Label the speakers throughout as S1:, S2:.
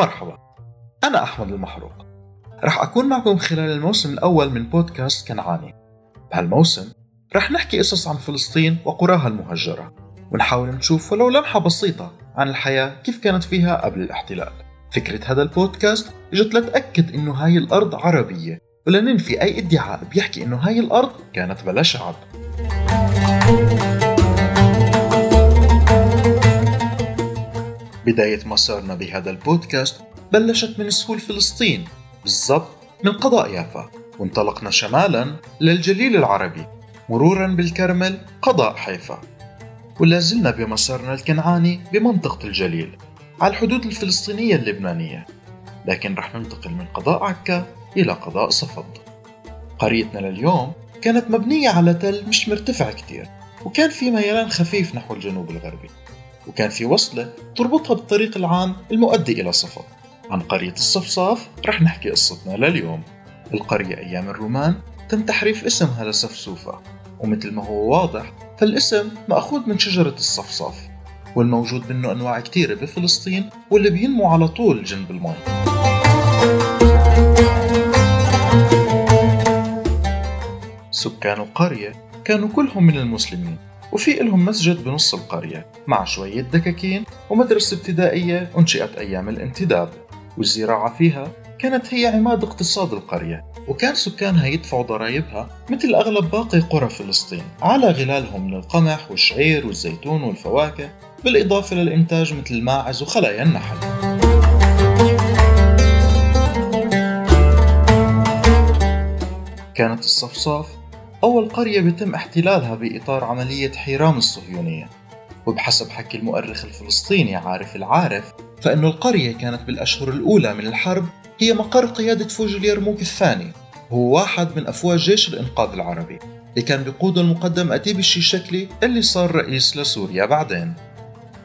S1: مرحبا أنا أحمد المحروق. رح أكون معكم خلال الموسم الأول من بودكاست كنعاني. بهالموسم رح نحكي قصص عن فلسطين وقراها المهجرة ونحاول نشوف ولو لمحة بسيطة عن الحياة كيف كانت فيها قبل الاحتلال. فكرة هذا البودكاست إجت لتأكد إنه هاي الأرض عربية ولننفي أي ادعاء بيحكي إنه هاي الأرض كانت بلا شعب. بداية مسارنا بهذا البودكاست بلشت من سهول فلسطين بالضبط من قضاء يافا. وانطلقنا شمالا للجليل العربي مرورا بالكرمل قضاء حيفا. ولا زلنا بمسارنا الكنعاني بمنطقة الجليل على الحدود الفلسطينية اللبنانية. لكن رح ننتقل من قضاء عكا إلى قضاء صفد قريتنا لليوم كانت مبنية على تل مش مرتفع كتير وكان في ميلان خفيف نحو الجنوب الغربي. وكان في وصلة تربطها بالطريق العام المؤدي إلى صفد عن قرية الصفصاف رح نحكي قصتنا لليوم. القرية أيام الرومان تم تحريف اسمها لسفسوفة ومثل ما هو واضح فالاسم مأخوذ من شجرة الصفصاف والموجود منه أنواع كتيرة بفلسطين واللي بينمو على طول جنب المي سكان القرية كانوا كلهم من المسلمين. وفي لهم مسجد بنص القرية مع شوية دكاكين ومدرسة ابتدائية أنشئت أيام الانتداب. والزراعة فيها كانت هي عماد اقتصاد القرية وكان سكانها يدفعوا ضرائبها مثل أغلب باقي قرى فلسطين على غلالهم من القمح والشعير والزيتون والفواكه بالإضافة للإنتاج مثل الماعز وخلايا النحل. كانت الصفصاف أول قرية بيتم احتلالها بإطار عملية حيرام الصهيونية. وبحسب حكي المؤرخ الفلسطيني عارف العارف فإن القرية كانت بالأشهر الأولى من الحرب هي مقر قيادة فوج اليرموك الثاني هو واحد من أفواج جيش الإنقاذ العربي. اللي كان بقوده المقدم أديب الشيشكلي اللي صار رئيس لسوريا بعدين.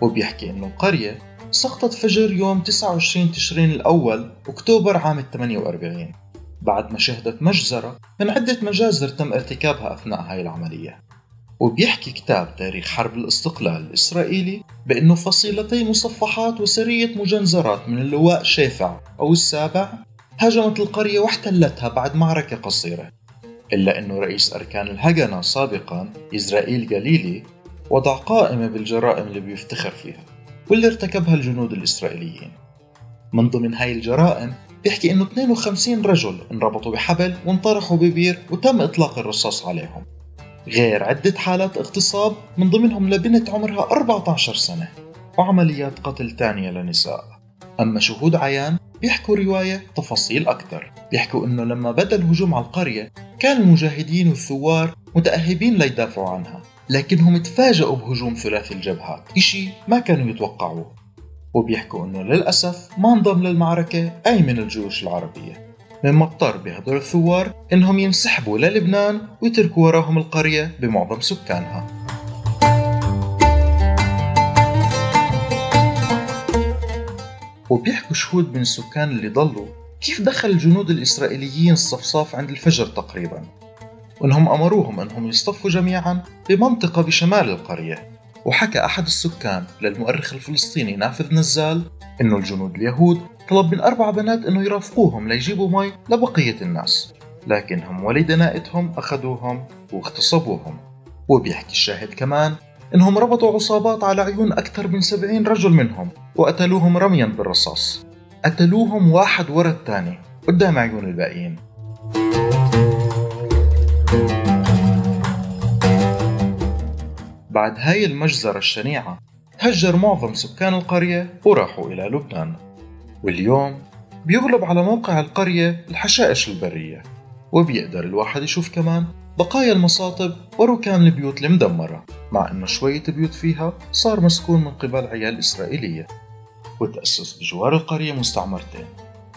S1: وبيحكي إنه القرية سقطت فجر يوم 29 تشرين الأول أكتوبر عام 48 بعد ما شهدت مجزرة من عدة مجازر تم ارتكابها أثناء هاي العملية. وبيحكي كتاب تاريخ حرب الاستقلال الإسرائيلي بأنه فصيلتي مصفحات وسرية مجنزرات من اللواء شيفع أو السابع هاجمت القرية واحتلتها بعد معركة قصيرة. إلا أنه رئيس أركان الهجنة سابقا إسرائيل جليلي وضع قائمة بالجرائم اللي بيفتخر فيها واللي ارتكبها الجنود الإسرائيليين. من ضمن هاي الجرائم بيحكي إنه 52 رجل انربطوا بحبل وانطرحوا ببير وتم إطلاق الرصاص عليهم. غير عدة حالات اغتصاب من ضمنهم لبنت عمرها 14 سنة وعمليات قتل تانية لنساء. أما شهود عيان بيحكوا رواية تفاصيل أكثر. بيحكوا إنه لما بدأ الهجوم على القرية كان المجاهدين والثوار متأهبين ليدافعوا عنها لكنهم تفاجأوا بهجوم ثلاثي الجبهات إشي ما كانوا يتوقعوه. وبيحكوا إنه للأسف ما انضم للمعركة أي من الجيوش العربية. مما اضطر بهدول الثوار إنهم ينسحبوا للبنان ويتركوا وراهم القرية بمعظم سكانها. وبيحكوا شهود من السكان اللي ضلوا كيف دخل الجنود الإسرائيليين الصفصاف عند الفجر تقريبا. وأنهم أمروهم أنهم يصطفوا جميعا بمنطقة بشمال القرية. وحكى أحد السكان للمؤرخ الفلسطيني نافذ نزال أنه الجنود اليهود طلب من أربع بنات أنه يرافقوهم ليجيبوا مي لبقية الناس لكنهم ولي دنائتهم أخذوهم واغتصبوهم. وبيحكي الشاهد كمان إنهم ربطوا عصابات على عيون أكثر من سبعين رجل منهم وقتلوهم رميا بالرصاص. قتلوهم واحد ورا الثاني قدام عيون الباقيين. بعد هاي المجزرة الشنيعة تهجر معظم سكان القرية وراحوا إلى لبنان. واليوم بيغلب على موقع القرية الحشائش البرية وبيقدر الواحد يشوف كمان بقايا المصاطب وركام البيوت المدمرة مع أنه شوية بيوت فيها صار مسكون من قبل عيال إسرائيلية. وتأسس بجوار القرية مستعمرتين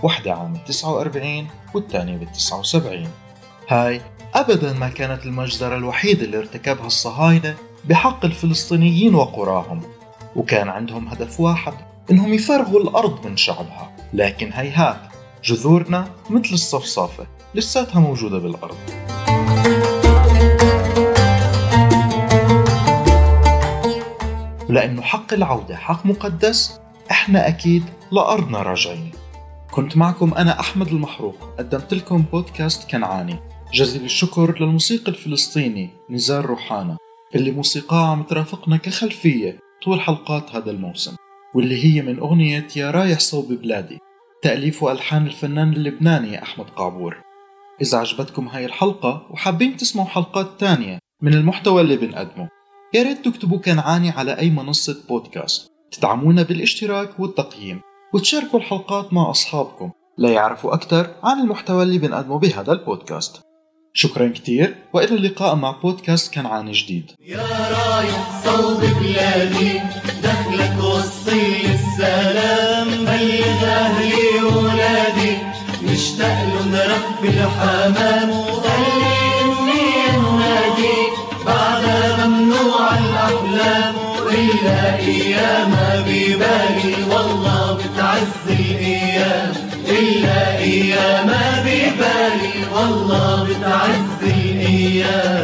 S1: واحدة عام 49 والثانية بال 79 هاي أبدا ما كانت المجزرة الوحيدة اللي ارتكبها الصهاينة بحق الفلسطينيين وقراهم وكان عندهم هدف واحد إنهم يفرغوا الأرض من شعبها. لكن هيهات جذورنا مثل الصفصافة لساتها موجودة بالأرض. ولأنه حق العودة حق مقدس إحنا أكيد لأرضنا راجعين. كنت معكم أنا أحمد المحروق قدمت لكم بودكاست كنعاني. جزيل الشكر للموسيقي الفلسطيني نزار روحانا. اللي موسيقاه عم ترافقنا كخلفية طول حلقات هذا الموسم واللي هي من أغنية يا رايح صوب بلادي تأليف وألحان الفنان اللبناني أحمد قعبور إذا عجبتكم هاي الحلقة وحابين تسمعوا حلقات تانية من المحتوى اللي بنقدمه يا ريت تكتبوا كنعاني على أي منصة بودكاست تدعمونا بالاشتراك والتقييم وتشاركوا الحلقات مع أصحابكم ليعرفوا أكثر عن المحتوى اللي بنقدمه بهذا البودكاست. شكرا كتير وإلى اللقاء مع بودكاست كنعاني جديد.
S2: يا رايح صوب بلادي دخلك وصي السلام بلغ أهلي وولادي مشتاق لهم رب الحمام وخلي إني أنادي بعدها ممنوع الأحلام وإلا أيام ببالي. والله بتعز الأيام إلا yeah.